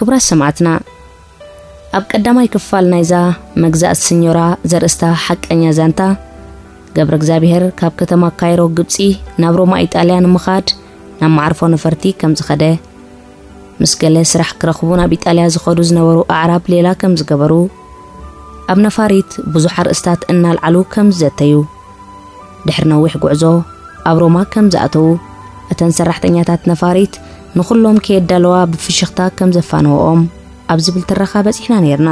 ክቡራት ሰማዕትና ኣብ ቀዳማይ ክፋል ናይዛ መግዛእት ስኞራ ዘርእስታ ሓቀኛ ዛንታ ገብረ እግዚኣብሔር ካብ ከተማ ካይሮ ግብፂ ናብ ሮማ ኢጣልያ ንምኻድ ናብ መዓርፎ ነፈርቲ ከም ዝኸደ ምስ ገለ ስራሕ ክረኽቡ ናብ ኢጣልያ ዝኸዱ ዝነበሩ ኣዕራብ ሌላ ከም ዝገበሩ ኣብ ነፋሪት ብዙሕ ኣርእስታት እናልዓሉ ከም ዝዘተዩ፣ ድሕሪ ነዊሕ ጉዕዞ ኣብ ሮማ ከም ዝኣተዉ፣ እተን ሰራሕተኛታት ነፋሪት ንዅሎም ከየዳለዋ ብፍሽኽታ ከም ዘፋንወኦም ኣብ ዝብል ትረኻ በጺሕና ነይርና።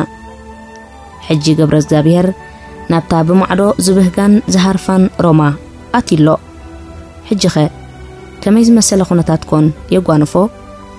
ሕጂ ገብረ እግዚኣብሔር ናብታ ብማዕዶ ዝብህጋን ዝሃርፋን ሮማ ኣትዩ ኣሎ። ሕጂኸ ከመይ ዝመሰለ ዅነታት ኰን የጓንፎ?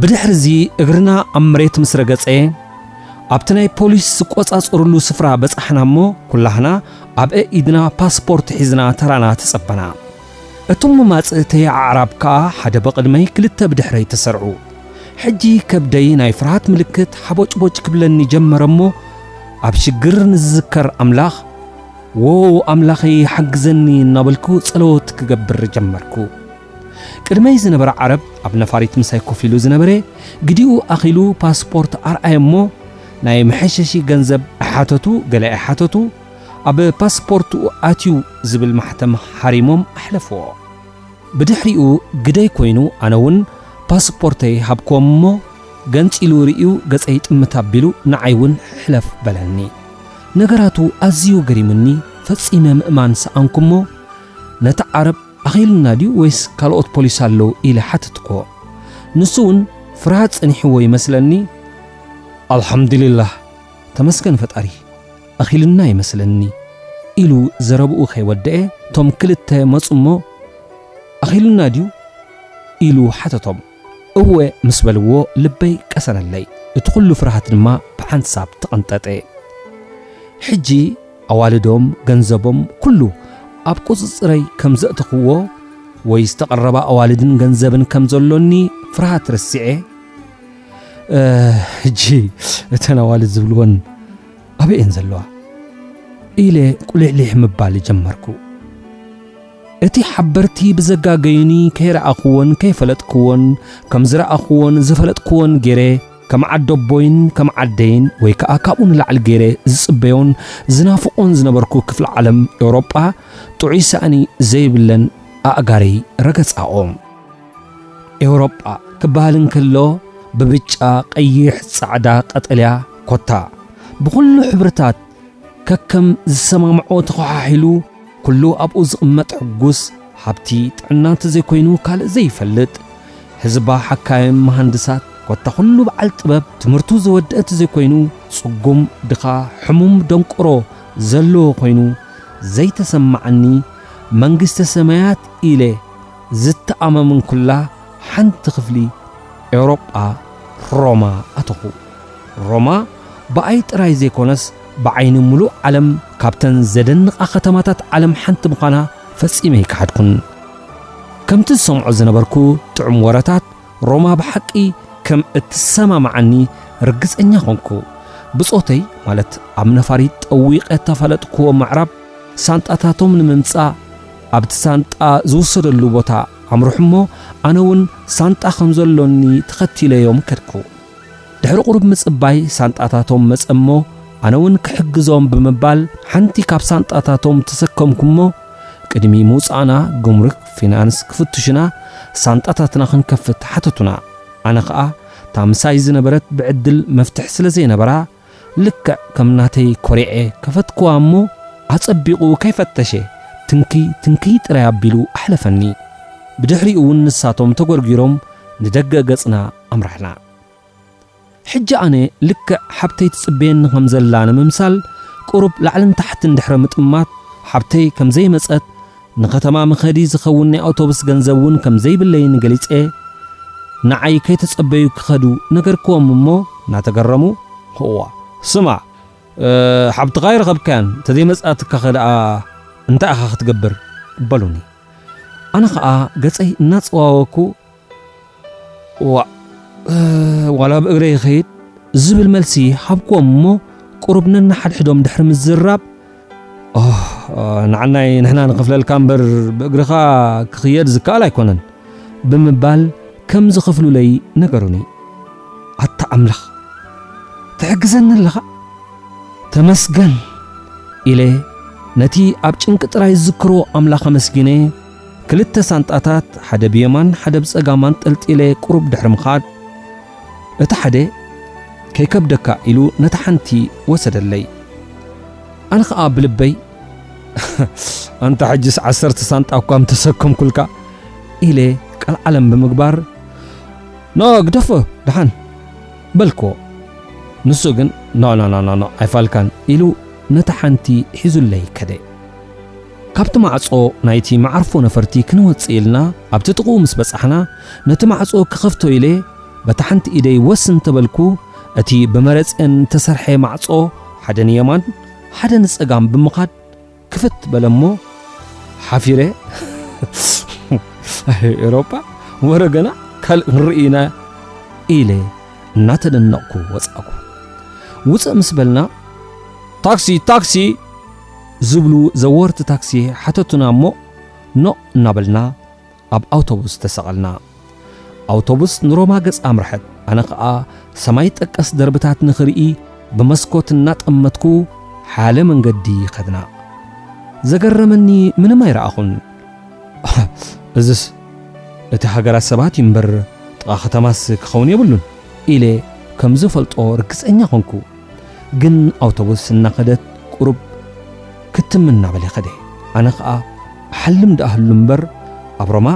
ብድሕርዚ እግርና ኣብ መሬት ምስ ረገጸ፣ ኣብቲ ናይ ፖሊስ ዝቆጻጸሩሉ ስፍራ በጻሕና እሞ ኩላህና ኣብ ኣኢድና ፓስፖርት ሒዝና ተራና ተጸበና። እቶም መማጽእተይ ኣዕራብ ከኣ ሓደ ብቕድመይ ክልተ ብድሕረይ ተሰርዑ። ሕጂ ከብደይ ናይ ፍርሃት ምልክት ሓቦጭቦጭ ክብለኒ ጀመረ እሞ ኣብ ሽግር ንዝዝከር ኣምላኽ ዎው ኣምላኸይ ሓግዘኒ እናበልኩ ጸሎት ክገብር ጀመርኩ። ቅድመይ ዝነበረ ዓረብ ኣብ ነፋሪት ምሳይ ኮፍ ኢሉ ዝነበረ ግዲኡ ኣኺሉ ፓስፖርት ኣርኣየ እሞ ናይ መሐሸሺ ገንዘብ ኣይሓተቱ ገለ ኣይሓተቱ ኣብ ፓስፖርትኡ ኣትዩ ዝብል ማሕተም ሓሪሞም ኣሕለፍዎ። ብድሕሪኡ ግደይ ኮይኑ ኣነ እውን ፓስፖርተይ ሃብክዎም እሞ ገንጺሉ ርእዩ ገጸይ ጥምት ኣቢሉ ንዓይ እውን ሕለፍ በለኒ። ነገራቱ ኣዝዩ ገሪሙኒ ፈጺመ ምእማን ሰኣንኩ እሞ ነቲ ዓረብ ኣኺሉና ድዩ ወይስ ካልኦት ፖሊስ ኣለዉ ኢለ ሓተትክዎ። ንሱ እውን ፍርሃት ጸኒሕዎ ይመስለኒ፣ ኣልሓምዱሊላህ፣ ተመስገን ፈጣሪ፣ ኣኺሉና ይመስለኒ፣ ኢሉ ዘረብኡ ከይወደኤ እቶም ክልተ መጹ እሞ፣ ኣኺሉና ድዩ? ኢሉ ሓተቶም። እወ ምስ በልዎ ልበይ ቀሰነለይ፣ እቲ ኹሉ ፍርሃት ድማ ብሓንሳብ ተቐንጠጠ። ሕጂ ኣዋልዶም፣ ገንዘቦም ኩሉ ኣብ ቁጽጽረይ ከም ዘእተኽዎ ወይ ዝተቐረባ ኣዋልድን ገንዘብን ከም ዘሎኒ ፍርሃት ረሲዐ፣ ሕጂ እተን ኣዋልድ ዝብልወን ኣበይ እየን ዘለዋ ኢለ ቁሊሕሊሕ ምባል ጀመርኩ። እቲ ሓበርቲ ብዘጋገዩኒ ከይረኣኹዎን ከይፈለጥኩዎን ከም ዝረኣኹዎን ዝፈለጥኩዎን ገይረ ከም ዓደቦይን ከም ዓደይን ወይ ከኣ ካብኡ ንላዕሊ ገይረ ዝጽበዮን ዝናፍቖን ዝነበርኩ ክፍሊ ዓለም ኤውሮጳ ጥዑይ ሳእኒ ዘይብለን ኣእጋረይ ረገጻኦ። ኤውሮጳ ክበሃል እንከሎ ብብጫ፣ ቀይሕ፣ ጻዕዳ፣ ቀጠልያ ኮታ ብዅሉ ሕብርታት ከከም ዝሰማምዖ ተኸሓሒሉ ኩሉ ኣብኡ ዝቕመጥ ሕጉስ ሃብቲ ጥዕና እንተዘይኮይኑ ካልእ ዘይፈልጥ ህዝባ ሓካይም መሃንድሳት ኮታ ኩሉ በዓል ጥበብ ትምህርቱ ዝወድአ እንተዘይኮይኑ ጽጉም ድኻ ሕሙም ደንቆሮ ዘለዎ ኮይኑ ዘይተሰማዓኒ መንግስተ ሰማያት ኢለ ዝተኣማመንኩላ ሓንቲ ክፍሊ ኤውሮጳ ሮማ ኣተኹ። ሮማ ብኣይ ጥራይ ዘይኮነስ ብዓይኒ ምሉእ ዓለም ካብተን ዘደንቓ ከተማታት ዓለም ሓንቲ ምዃና ፈጺመ ኣይከሓድኩን። ከምቲ ዝሰምዖ ዝነበርኩ ጥዑም ወረታት ሮማ ብሓቂ ከም እትሰማምዓኒ ርግጸኛ ኾንኩ። ብጾተይ ማለት ኣብ ነፋሪት ጠዊቐ እተፋለጥክዎ ምዕራብ ሳንጣታቶም ንምምጻእ ኣብቲ ሳንጣ ዝውሰደሉ ቦታ ኣምርሑ'ሞ ኣነ እውን ሳንጣ ከም ዘሎኒ ተኸቲለዮም ከድኩ። ድሕሪ ቁሩብ ምጽባይ ሳንጣታቶም መጸሞ ኣነውን ክሕግዞም ብምባል ሓንቲ ካብ ሳንጣታቶም ተሰከምኩሞ ቅድሚ ምውጻእና ጉምሩክ ፊናንስ ክፍትሹና ሳንጣታትና ክንከፍት ሓተቱና ኣነ ከኣ እታ ምሳይ ዝነበረት ብዕድል መፍትሕ ስለ ዘይነበራ ልክዕ ከም ናተይ ኮሪዐ ከፈትክዋ እሞ ኣጸቢቑ ከይፈተሸ ትንክይ ትንክይ ጥራይ ኣቢሉ ኣሕለፈኒ። ብድሕሪኡ እውን ንሳቶም ተጎርጒሮም ንደገ ገጽና ኣምራሕና። ሕጂ ኣነ ልክዕ ሓብተይ ትጽበየኒ ከም ዘላ ንምምሳል ቁሩብ ላዕልን ታሕትን ድሕሪ ምጥማት ሓብተይ ከም ዘይመጸት ንከተማ መኸዲ ዝኸውን ናይ ኣውቶቡስ ገንዘብ እውን ከም ዘይብለይን ገሊጸ ንዓይ ከይተጸበዩ ክኸዱ ነገርክዎም እሞ እናተገረሙ። እዋ ስማዕ ሓብትኻ ኣይረኸብካያን ተዘይመጽኣትካ ከ ደኣ እንታይ ኢኻ ክትገብር? በሉኒ። ኣነ ከኣ ገጸይ እናጸዋወኩ። ዋእ ዋላ ብእግረይ ይኸይድ ዝብል መልሲ ሃብክዎም እሞ ቁሩብ ነንሓድሕዶም ድሕሪ ምዝራብ ንዓናይ ንሕና ንኸፍለልካ እምበር ብእግርኻ ክኽየድ ዝከኣል ኣይኮነን ብምባል ከም ዝኸፍሉለይ ነገሩኒ ኣታ ኣምላኽ ትሕግዘኒ ኣለኻ ተመስገን ኢለ ነቲ ኣብ ጭንቂ ጥራይ ዝዝክሮ ኣምላኽ ኣመስጊነ ክልተ ሳንጣታት ሓደ ብየማን ሓደ ብጸጋም ኣንጠልጢለ ቁሩብ ድሕሪ ምኻድ እቲ ሓደ ከይከብደካ ኢሉ ነታ ሓንቲ ወሰደለይ። ኣነ ኸኣ ብልበይ ኣንታ ሕጅስ ዓሰርተ ሳንጣ እኳ ምተሰከምኩልካ ኢለ ቃል ዓለም ብምግባር ኖ ግደፎ ደሓን በልኮ ንሱ ግን ኖ ኖ ኖ ኖ ኣይፋልካን ኢሉ ነታ ሓንቲ ሒዙለይ ከደ። ካብቲ ማዕጾ ናይቲ መዓርፎ ነፈርቲ ክንወጽእ ኢልና ኣብቲ ጥቕኡ ምስ በጻሕና፣ ነቲ ማዕጾ ክኸፍቶ ኢለ በታ ሓንቲ ኢደይ ወስ እንተ በልኩ፣ እቲ ብመረጽየን እተሰርሐ ማዕጾ ሓደ ንየማን ሓደ ንጸጋም ብምኻድ ክፍት በለ እሞ፣ ሓፊረ ኣየ ኤውሮጳ ወረ ገና ካልእ ክንርኢ ኢና ኢለ እናተደነቕኩ ወጻእኩ። ውጽእ ምስ በልና ታክሲ ታክሲ! ዝብሉ ዘወርቲ ታክሲ ሓተቱና እሞ ኖእ እናበልና ኣብ ኣውቶቡስ ተሰቐልና። ኣውቶቡስ ንሮማ ገጻ ኣምርሐት። ኣነ ከኣ ሰማይ ጠቀስ ደርብታት ንኽርኢ ብመስኮት እናጠመትኩ ሓያለ መንገዲ ከድና። ዘገረመኒ ምንም ኣይረኣኹን። እዝስ እቲ ሃገራት ሰባት እዩ እምበር ጥቓ ከተማስ ክኸውን የብሉን ኢለ ከም ዝፈልጦ ርግጸኛ ኾንኩ። ግን ኣውቶቡስ እናኸደት ቁሩብ ክትም እናበለ ከደ። ኣነ ከኣ እሓልም ደኣ ህሉ እምበር ኣብ ሮማ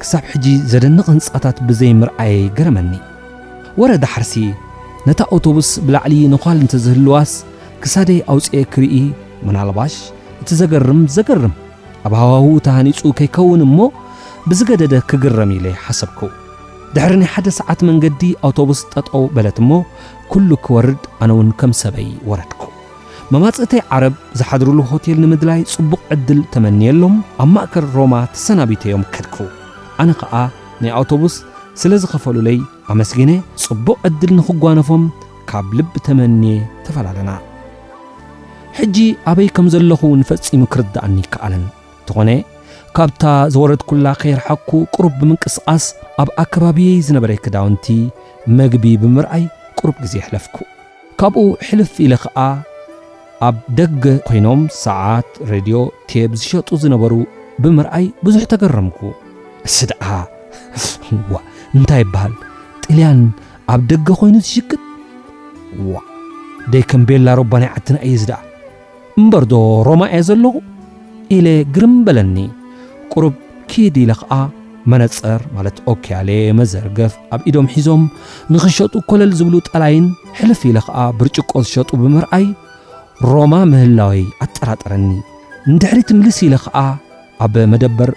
ክሳብ ሕጂ ዘደንቕ ህንጻታት ብዘይ ምርኣየይ ገረመኒ። ወረ ደሓርሲ ነታ ኣውቶቡስ ብላዕሊ ነዃል እንተዝህልዋስ ክሳደይ ኣውጺኤ ክርኢ ምናልባሽ እቲ ዘገርም ዘገርም ኣብ ሃዋህው ተሃኒጹ ከይከውን እሞ ብዝገደደ ክግረም ኢለ ሓሰብኩ። ድሕሪ ናይ ሓደ ሰዓት መንገዲ ኣውቶቡስ ጠጠው በለት እሞ ኩሉ ክወርድ ኣነውን ከም ሰበይ ወረድኩ። መማጽእተይ ዓረብ ዝሓድሩሉ ሆቴል ንምድላይ ጽቡቕ ዕድል ተመንየሎም ኣብ ማእከል ሮማ ተሰናቢተዮም ከድኩ። ኣነ ከኣ ናይ ኣውቶቡስ ስለ ዝኸፈሉለይ ኣመስጊነ ጽቡቕ ዕድል ንኽጓነፎም ካብ ልቢ ተመንየ ተፈላለና። ሕጂ ኣበይ ከም ዘለኹ እውን ፈጺሙ ክርድኣኒ ኣይከኣለን። እንተኾነ ካብታ ዝወረድኩላ ከይርሓኩ ቁሩብ ብምንቅስቓስ ኣብ ኣከባቢየይ ዝነበረ ክዳውንቲ መግቢ ብምርኣይ ቁሩብ ግዜ ኣሕለፍኩ። ካብኡ ሕልፍ ኢለ ከኣ ኣብ ደገ ኮይኖም ሰዓት፣ ሬድዮ፣ ቴብ ዝሸጡ ዝነበሩ ብምርኣይ ብዙሕ ተገረምኩ። እሲ ደኣ ዋእ እንታይ ይበሃል ጥልያን ኣብ ደገ ኮይኑ ዝሽቅጥ ዋእ ደይ ከም ቤላ ሮባ ናይ ዓድና እየ እዚ ደኣ እምበርዶ ሮማ'የ ዘለኹ? ኢለ ግርም በለኒ። ቁሩብ ኪድ ኢለ ኸኣ መነጸር ማለት ኦክያሌ መዘርገፍ ኣብ ኢዶም ሒዞም ንኽሸጡ ኮለል ዝብሉ ጠላይን ሕልፍ ኢለ ኸኣ ብርጭቆ ዝሸጡ ብምርኣይ ሮማ ምህላወይ ኣጠራጠረኒ። ንድሕሪት ምልስ ኢለ ኸኣ ኣብ መደበር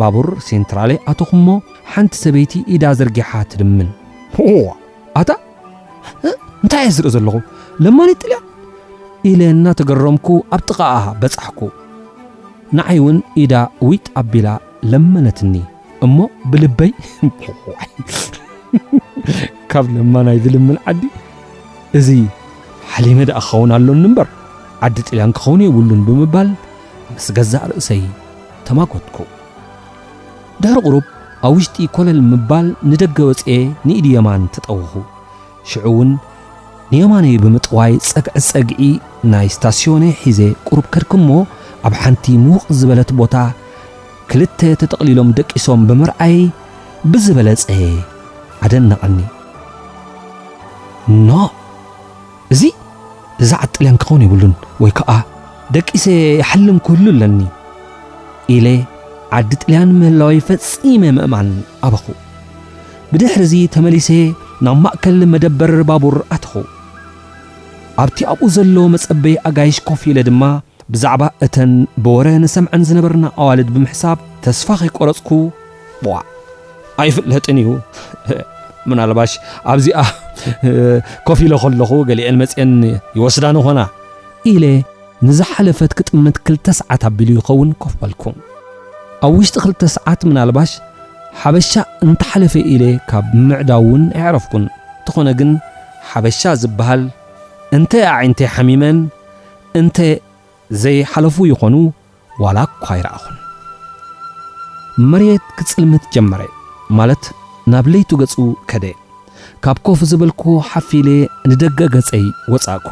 ባቡር ሴንትራሌ ኣተኹሞ ሓንቲ ሰበይቲ ኢዳ ዘርጊሓ ትልምን። ኦዋ! ኣታ እንታይ እየ ዝርኢ ዘለኹ? ለማኒት ጥልያን? ኢለ እናተገረምኩ ኣብ ጥቓኣ በጻሕኩ። ንዓይ እውን ኢዳ ዊጥ ኣቢላ ለመነትኒ። እሞ ብልበይ ካብ ለማናይ ዝልምን ዓዲ እዚ ሓሊመ ደኣ ክኸውን ኣሎኒ እምበር ዓዲ ጥልያን ክኸውን የብሉን ብምባል ምስ ገዛእ ርእሰይ ተማጎትኩ። ድሕሪ ቁሩብ ኣብ ውሽጢ ኮለል ምባል ንደገ ወጽኤ ንኢድ የማን ተጠወኹ። ሽዑ ውን ንየማነይ ብምጥዋይ ጸግዒ ጸግዒ ናይ ስታስዮነይ ሒዘ ቁሩብ ከድኩ እሞ ኣብ ሓንቲ ምውቕ ዝበለት ቦታ ክልተ ተጠቕሊሎም ደቂሶም ብምርኣየይ ብዝበለጸ ኣደነቐኒ። ኖእ! እዚ ዝዓጥለን ክኸውን የብሉን ወይ ከኣ ደቂሰ ይሓልም ክህሉ ኣለኒ ኢለ ዓዲ ጥልያን ምህላወይ ፈጺመ ምእማን ኣበኹ። ብድሕርዚ ተመሊሰ ናብ ማእከል መደበር ባቡር ኣተኹ። ኣብቲ ኣብኡ ዘሎ መጸበይ ኣጋይሽ ኮፍ ኢለ ድማ ብዛዕባ እተን ብወረ ንሰምዐን ዝነበርና ኣዋልድ ብምሕሳብ ተስፋ ከይቆረጽኩ ቧዕ ኣይፍለጥን እዩ ምናልባሽ ኣብዚኣ ኮፍ ኢለ ከለኹ ገሊኤን መፅኤን ይወስዳን ኾና ኢለ ንዝሓለፈት ክጥምት ክልተ ሰዓት ኣቢሉ ይኸውን ኮፍ በልኩ ኣብ ውሽጢ ክልተ ሰዓት ምናልባሽ ሓበሻ እንተሓለፈ ኢለ ካብ ምዕዳው እውን ኣዕረፍኩን እንተኾነ ግን ሓበሻ ዝበሃል እንተ ኣዒንተይ ሓሚመን እንተ ዘይሓለፉ ይኾኑ ዋላ እኳ ኣይረኣኹን። መሬት ክጽልምት ጀመረ፣ ማለት ናብ ለይቱ ገጹ ከደ። ካብ ኮፍ ዝበልኩ ሓፍ ኢለ ንደገ ገጸይ ወጻእኩ።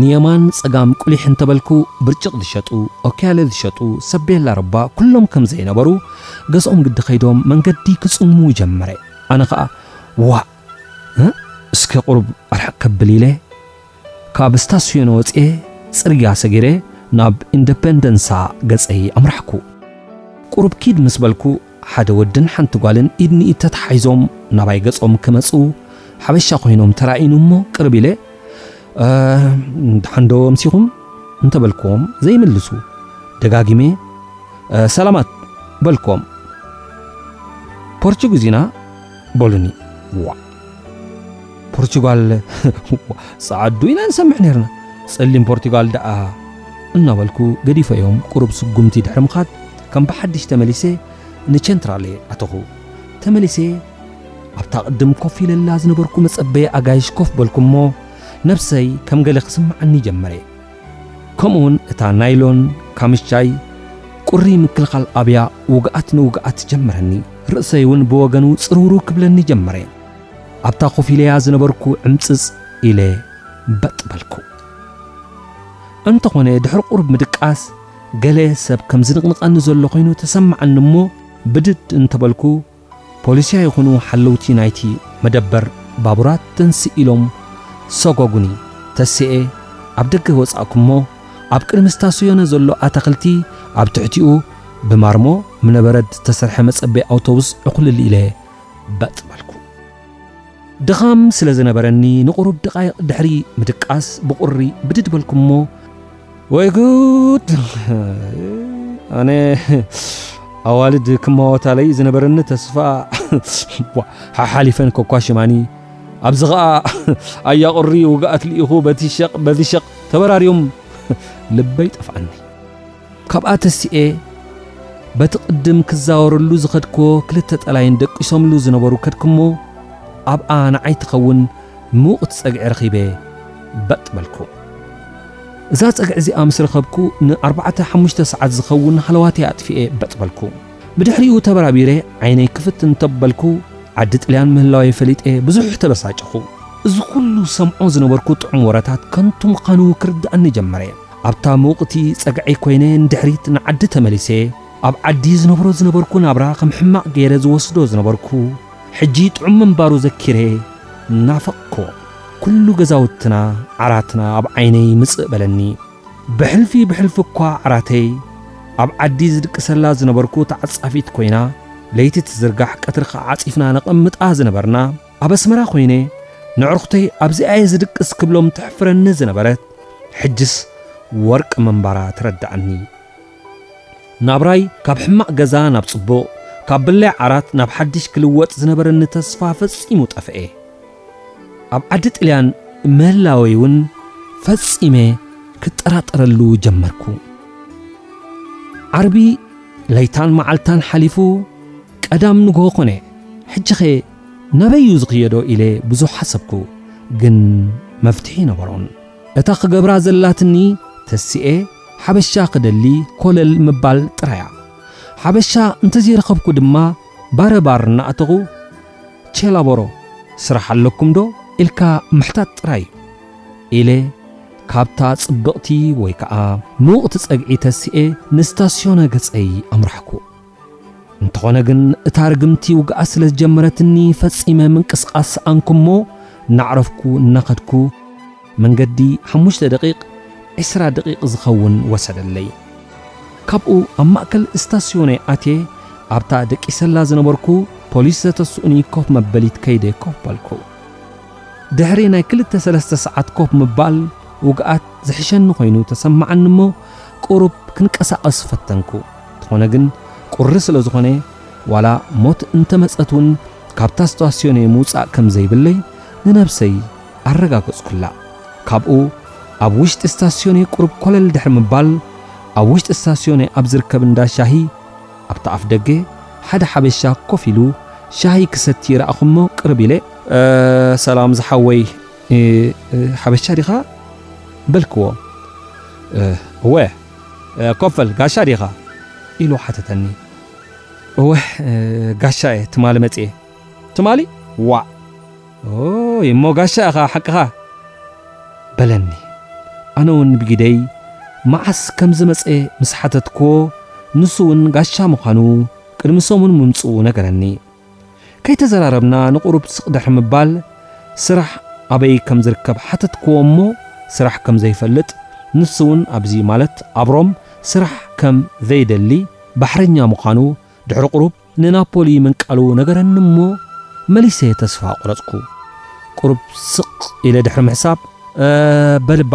ንየማን ጸጋም ቁሊሕ እንተበልኩ ብርጭቕ ዝሸጡ፣ ኦክያለ ዝሸጡ፣ ሰቤላ ሩባ ኩሎም ከም ዘይነበሩ ገዝኦም ግዲ ከይዶም መንገዲ ክጽሙ ጀመረ። ኣነ ከኣ ዋእ እስከ ቁሩብ ኣርሕቕ ከብል ኢለ፣ ካብ ስታስዮን ወጽየ ጽርግያ ሰጊረ ናብ ኢንደፐንደንሳ ገጸይ ኣምራሕኩ። ቁሩብ ኪድ ምስ በልኩ ሓደ ወድን ሓንቲ ጓልን ኢድ ንኢድ ተታሓሒዞም ናባይ ገጾም ክመጹ ሓበሻ ኮይኖም ተራእዩኒ እሞ ቅርብ ኢለ ደሓን ዶ ኣምሲኹም እንተ በልክዎም ዘይምልሱ። ደጋጊመ ሰላማት በልክዎም። ፖርቹጉዝና በሉኒ። ዋእ! ፖርቹጋል ጸዓዱ ኢና ንሰምዕ ነርና ጸሊም ፖርቱጋል ደኣ እናበልኩ ገዲፈዮም ቁሩብ ስጉምቲ ድሕሪ ምኻድ ከም ብሓድሽ ተመሊሰ ንቸንትራሌ ኣተኹ ተመሊሰ ኣብታ ቅድም ኮፍ ኢለላ ዝነበርኩ መጸበየ ኣጋይሽ ኮፍ በልኩ እሞ ነብሰይ ከም ገለ ክስምዓኒ ጀመረ ከምኡውን እታ ናይሎን ካምቻይ ቁሪ ምክልኻል ኣብያ ውግኣት ንውግኣት ትጀምረኒ፣ ርእሰይ እውን ብወገኑ ጽርውርው ክብለኒ ጀመረ። ኣብታ ኮፍ ኢለያ ዝነበርኩ ዕምጽጽ ኢለ በጥ በልኩ። እንተኾነ ድሕሪ ቁሩብ ምድቃስ ገለ ሰብ ከም ዝንቕንቐኒ ዘሎ ኮይኑ ተሰማዓኒ እሞ ብድድ እንተበልኩ ፖሊስያ ይኹኑ ሓለውቲ ናይቲ መደበር ባቡራት ትንስእ ኢሎም ሰጎጉኒ። ተሴኤ ኣብ ደገ ወጻእኩ'ሞ ኣብ ቅድሚ ስታስዮነ ዘሎ ኣታኽልቲ ኣብ ትሕቲኡ ብማርሞ እምነበረድ ዝተሰርሐ መጸበይ ኣውቶቡስ ዕኹልል ኢለ በጥ በልኩ። ድኻም ስለ ዝነበረኒ ንቑሩብ ደቓይቕ ድሕሪ ምድቃስ ብቑሪ ብድድ በልኩ'ሞ ወይ ጉድ! ኣነ ኣዋልድ ክማወታለይ ዝነበረኒ ተስፋ ሓሓሊፈን ከኳሽማኒ ኣብዚ ኸኣ ኣያ ቁሪ ውግኣት ልኢኹ በቲ ሸቕ በዚ ሸቕ ተበራርዮም ልበይ ጠፍኣኒ። ካብኣ ተሲኤ በቲ ቅድም ክዛወረሉ ዝኸድክዎ ክልተ ጠላይን ደቂሶምሉ ዝነበሩ ከድኩ'ሞ ኣብኣ ንዓይ ትኸውን ምውቕቲ ጸግዒ ረኺበ በጥ በልኩ። እዛ ጸግዒ'ዚኣ ምስ ረኸብኩ ንኣርባዕተ ሓሙሽተ ሰዓት ዝኸውን ሃለዋተይ ኣጥፊኤ በጥ በልኩ። ብድሕሪኡ ተበራቢረ ዓይነይ ክፍት እንተበልኩ ዓዲ ጥልያን ምህላወይ ፈሊጠ ብዙሕ ተበሳጨኹ። እዚ ኩሉ ዝሰምዖ ዝነበርኩ ጥዑም ወረታት ከንቱ ምዃኑ ክርድኣኒ ጀመረ። ኣብታ ምውቕቲ ጸግዐይ ኮይነ ንድሕሪት ንዓዲ ተመሊሰ። ኣብ ዓዲ ዝነብሮ ዝነበርኩ ናብራ ከም ሕማቕ ገይረ ዝወስዶ ዝነበርኩ ሕጂ ጥዑም ምንባሩ ዘኪረ ናፈቕክዎ። ኩሉ ገዛውትና ዓራትና ኣብ ዓይነይ ይምጽእ በለኒ። ብሕልፊ ብሕልፊ እኳ ዓራተይ ኣብ ዓዲ ዝድቅሰላ ዝነበርኩ ተዓጻፊት ኮይና ለይቲ ትዝርጋሕ ቀትሪ ከኣ ዓጺፍና ነቐምጣ ዝነበርና ኣብ ኣስመራ ኮይነ ነዕሩኽተይ ኣብዚኣ እየ ዝድቅስ ክብሎም ተሕፍረኒ ዝነበረት ሕጅስ ወርቂ ምንባራ ተረድኣኒ። ናብራይ ካብ ሕማቕ ገዛ ናብ ጽቡቕ፣ ካብ ብላያ ዓራት ናብ ሓድሽ ክልወጥ ዝነበረኒ ተስፋ ፈጺሙ ጠፍኤ። ኣብ ዓዲ ጥልያን ምህላወይ እውን ፈጺመ ክጠራጠረሉ ጀመርኩ። ዓርቢ ለይታን መዓልታን ሓሊፉ። ቀዳም ንግሆ ኮነ። ሕጂኸ ናበይ'ዩ ዝኽየዶ ኢለ ብዙሕ ሓሰብኩ። ግን መፍትሒ ኣይነበሮን። እታ ክገብራ ዘላትኒ ተሲኤ ሓበሻ ክደሊ ኮለል ምባል ጥራይ'ያ። ሓበሻ እንተዘይረኸብኩ ድማ ባረ ባር እናኣተኹ ቼላቦሮ ስራሕ ኣለኩም'ዶ ኢልካ ምሕታት ጥራይ'ዩ ኢለ ካብታ ጽብቕቲ ወይ ከኣ ምውቕቲ ጸግዒ ተሲኤ ንስታስዮነ ገጸይ ኣምራሕኩ። እንተኾነ ግን እታ ርግምቲ ውግኣት ስለ ዝጀመረትኒ ፈጺመ ምንቅስቓስ ሰኣንኩ እሞ እናዕረፍኩ እናኸድኩ መንገዲ ሓሙሽተ ደቒቕ ዕስራ ደቒቕ ዝኸውን ወሰደለይ። ካብኡ ኣብ ማእከል እስታስዮነይ ኣትየ ኣብታ ደቂሰላ ዝነበርኩ ፖሊስ ዘተስኡኒ ኮፍ መበሊት ከይደ ኮፍ በልኩ። ድሕሪ ናይ ክልተ ሰለስተ ሰዓት ኮፍ ምባል ውግኣት ዝሕሸኒ ኮይኑ ተሰማዓኒ እሞ ቁሩብ ክንቀሳቐስ ፈተንኩ። እንተኾነ ግን ቁሪ ስለ ዝኾነ ዋላ ሞት እንተመጸት ውን ካብታ ስታስዮነይ ምውጻእ ከም ዘይብለይ ንነብሰይ ኣረጋገጽኩላ። ካብኡ ኣብ ውሽጢ ስታስዮነይ ቁሩብ ኮለል ድሕሪ ምባል ኣብ ውሽጢ ስታስዮነይ ኣብ ዝርከብ እንዳ ሻሂ ኣብታ ኣፍ ደገ ሓደ ሓበሻ ኮፍ ኢሉ ሻሂ ክሰቲ ረኣኹሞ ቅርብ ኢለ ሰላም ዝሓወይ ሓበሻ ዲኻ? በልክዎ። እወ ኮፈል ጋሻ ዲኻ? ኢሉ ሓተተኒ። እወ ጋሻ እየ፣ ትማሊ መጺኤ። ትማሊ? ዋእ! ኦይ እሞ ጋሻ ኢኻ ሓቅኻ? በለኒ። ኣነ እውን ብጊደይ መዓስ ከም ዝመጸ ምስ ሓተትክዎ፣ ንሱ እውን ጋሻ ምዃኑ ቅድሚ ሰሙን ምምጽኡ ነገረኒ። ከይተዘራረብና ንቑሩብ ስቕ ድሕሪ ምባል ስራሕ ኣበይ ከም ዝርከብ ሓተትክዎ እሞ ስራሕ ከም ዘይፈልጥ ንሱ እውን ኣብዚ ማለት ኣብሮም ስራሕ ከም ዘይደሊ ባሕረኛ ምዃኑ ድሕሪ ቁሩብ ንናፖሊ ምንቃሉ ነገረኒ እሞ መሊሰ ተስፋ ቆረጽኩ ቁሩብ ስቕ ኢለ ድሕሪ ምሕሳብ እእ በልባ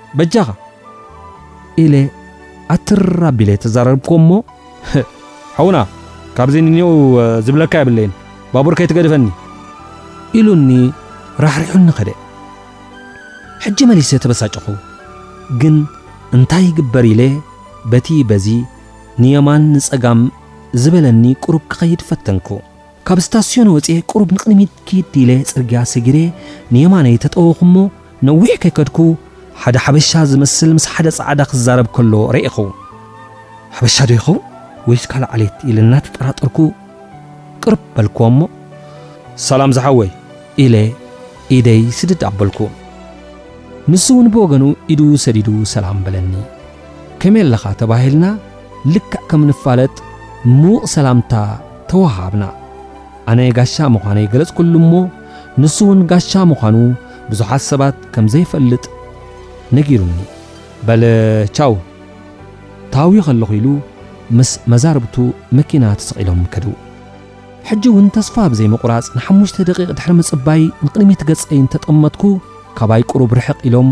በጃኻ! ኢለ ኣትር ኣቢለ ተዛረብኩዎ እሞ፣ ሓውና ካብዚ ንኔው ዝብለካ የብለይን፣ ባቡር ከይትገድፈኒ! ኢሉኒ ራሕሪሑኒ ከደ። ሕጂ መሊሰ ተበሳጨኹ፣ ግን እንታይ ይግበር ኢለ በቲ በዚ ንየማን ንጸጋም ዝበለኒ ቁሩብ ክኸይድ ፈተንኩ። ካብ ስታስዮን ወጺኤ ቁሩብ ንቕድሚት ኪድ ኢለ ጽርግያ ሰጊረ ንየማነይ ተጠወኹ'ሞ ነዊሕ ከይከድኩ ሓደ ሓበሻ ዝመስል ምስ ሓደ ጻዕዳ ክዛረብ ከሎ ረኤኹ። ሓበሻ ዶ ይኸውን ወይስ ካልእ ዓሌት ኢለ እናተጠራጠርኩ ቅርብ በልኩዎ'ሞ ሰላም ዝሓወይ ኢለ ኢደይ ስድድ ኣበልኩ። ንሱ'ውን ብወገኑ ኢዱ ሰዲዱ ሰላም በለኒ። ከመይ ኣለኻ ተባሂልና ልክዕ ከም ንፋለጥ ምዉቕ ሰላምታ ተወሃሃብና። ኣነ ጋሻ ምዃነይ ገለጽኩሉ እሞ ንሱ እውን ጋሻ ምዃኑ ብዙሓት ሰባት ከም ዘይፈልጥ ነጊሩኒ። በል ቻው ታውዩ ከለኹ ኢሉ ምስ መዛርብቱ መኪና ተሰቒሎም ከዱ። ሕጂ እውን ተስፋ ብዘይ ምቑራጽ ንሓሙሽተ ደቒቕ ድሕሪ ምጽባይ ንቕድሚት ገጸይ እንተ ጠመትኩ ካባይ ቁሩብ ርሕቕ ኢሎም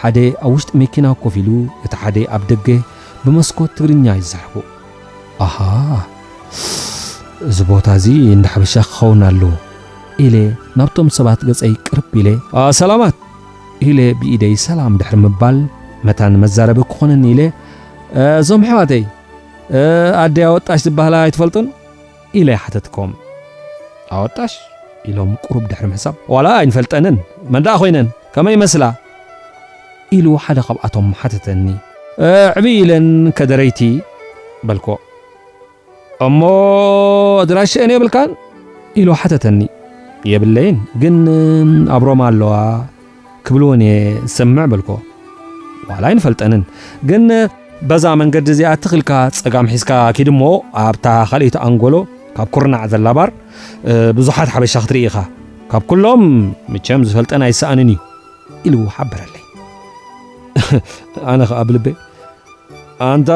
ሓደ ኣብ ውሽጢ መኪና ኮፍ ኢሉ እቲ ሓደ ኣብ ደገ ብመስኮት ትግርኛ ይዛረቡ። ኣሃ እዚ ቦታ እዚ እንዳ ሓበሻ ክኸውን ኣለዎ ኢለ ናብቶም ሰባት ገጸይ ቅርብ ኢለ ሰላማት ኢለ ብኢደይ ሰላም ድሕሪ ምባል መታን መዛረቢ ክኾነኒ ኢለ እዞም ኣሕዋተይ ኣደይ ኣወጣሽ ዝበሃላ ኣይትፈልጡን? ኢለ ሓተትኮም። ኣወጣሽ? ኢሎም ቁሩብ ድሕሪ ምሕሳብ። ዋላ ኣይንፈልጠንን፣ መን ደኣ ኮይነን? ከመይ ይመስላ? ኢሉ ሓደ ካብኣቶም ሓተተኒ። ዕብይ ኢለን ከደረይቲ በልክዎ። እሞ ኣድራሽኤን የብልካን? ኢሉ ሓተተኒ። የብለይን፣ ግን ኣብ ሮማ ኣለዋ። ክብልወን እየ ዝሰምዕ በልኩዎ። ዋላ ኣይንፈልጠንን ግን በዛ መንገዲ እዚኣ ትኽ ኢልካ ጸጋም ሒዝካ ኪድ እሞ ኣብታ ካልኣይቲ ኣንጎሎ ካብ ኩርናዕ ዘላ ባር ብዙሓት ሓበሻ ክትርኢ ኢኻ ካብ ኩሎም ምቸም ዝፈልጠን ኣይሰኣንን እዩ ኢሉ ሓበረለይ ኣነ ኸኣ ብልበይ ኣንታ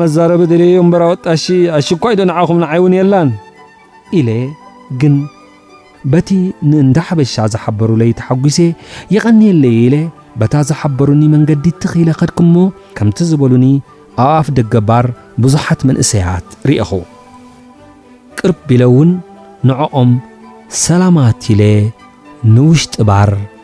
መዛረቢ ደልየዮ እምበር ኣወጣሺ ኣሽኳይ ዶ ንዓኹም ንዓይ እውን የላን ኢለ ግን በቲ ንእንዳ ሓበሻ ዝሓበሩለይ ተሓጒሰ፣ የቐንየለይ ኢለ በታ ዝሓበሩኒ መንገዲ ትኽ ኢለ ከድኩ'ሞ ከምቲ ዝበሉኒ ኣብ ኣፍ ደገ ባር ብዙሓት መንእሰያት ርኤኹ። ቅርብ ኢለ'ውን ንዕኦም ሰላማት ኢለ ንውሽጢ ባር